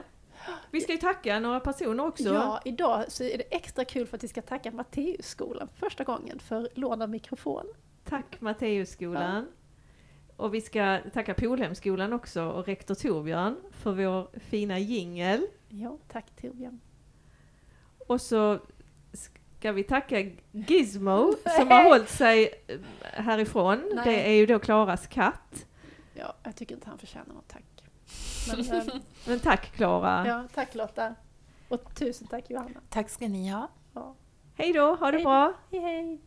Vi ska ju tacka några personer också. Ja, idag så är det extra kul för att vi ska tacka Matteusskolan för första gången för lån av mikrofon. Tack Matteusskolan. Och vi ska tacka Polhemskolan också och rektor Torbjörn för vår fina jingel. Ja, tack Torbjörn. Och så ska vi tacka Gizmo som har hållit sig eh, härifrån. Nej. Det är ju då Klaras katt. Ja, jag tycker inte han förtjänar något tack. Men, eh, men tack Klara. Ja, tack Lotta. Och tusen tack Johanna. Tack ska ni ha. Ja. Hej då, ha det hej. bra. Hej hej.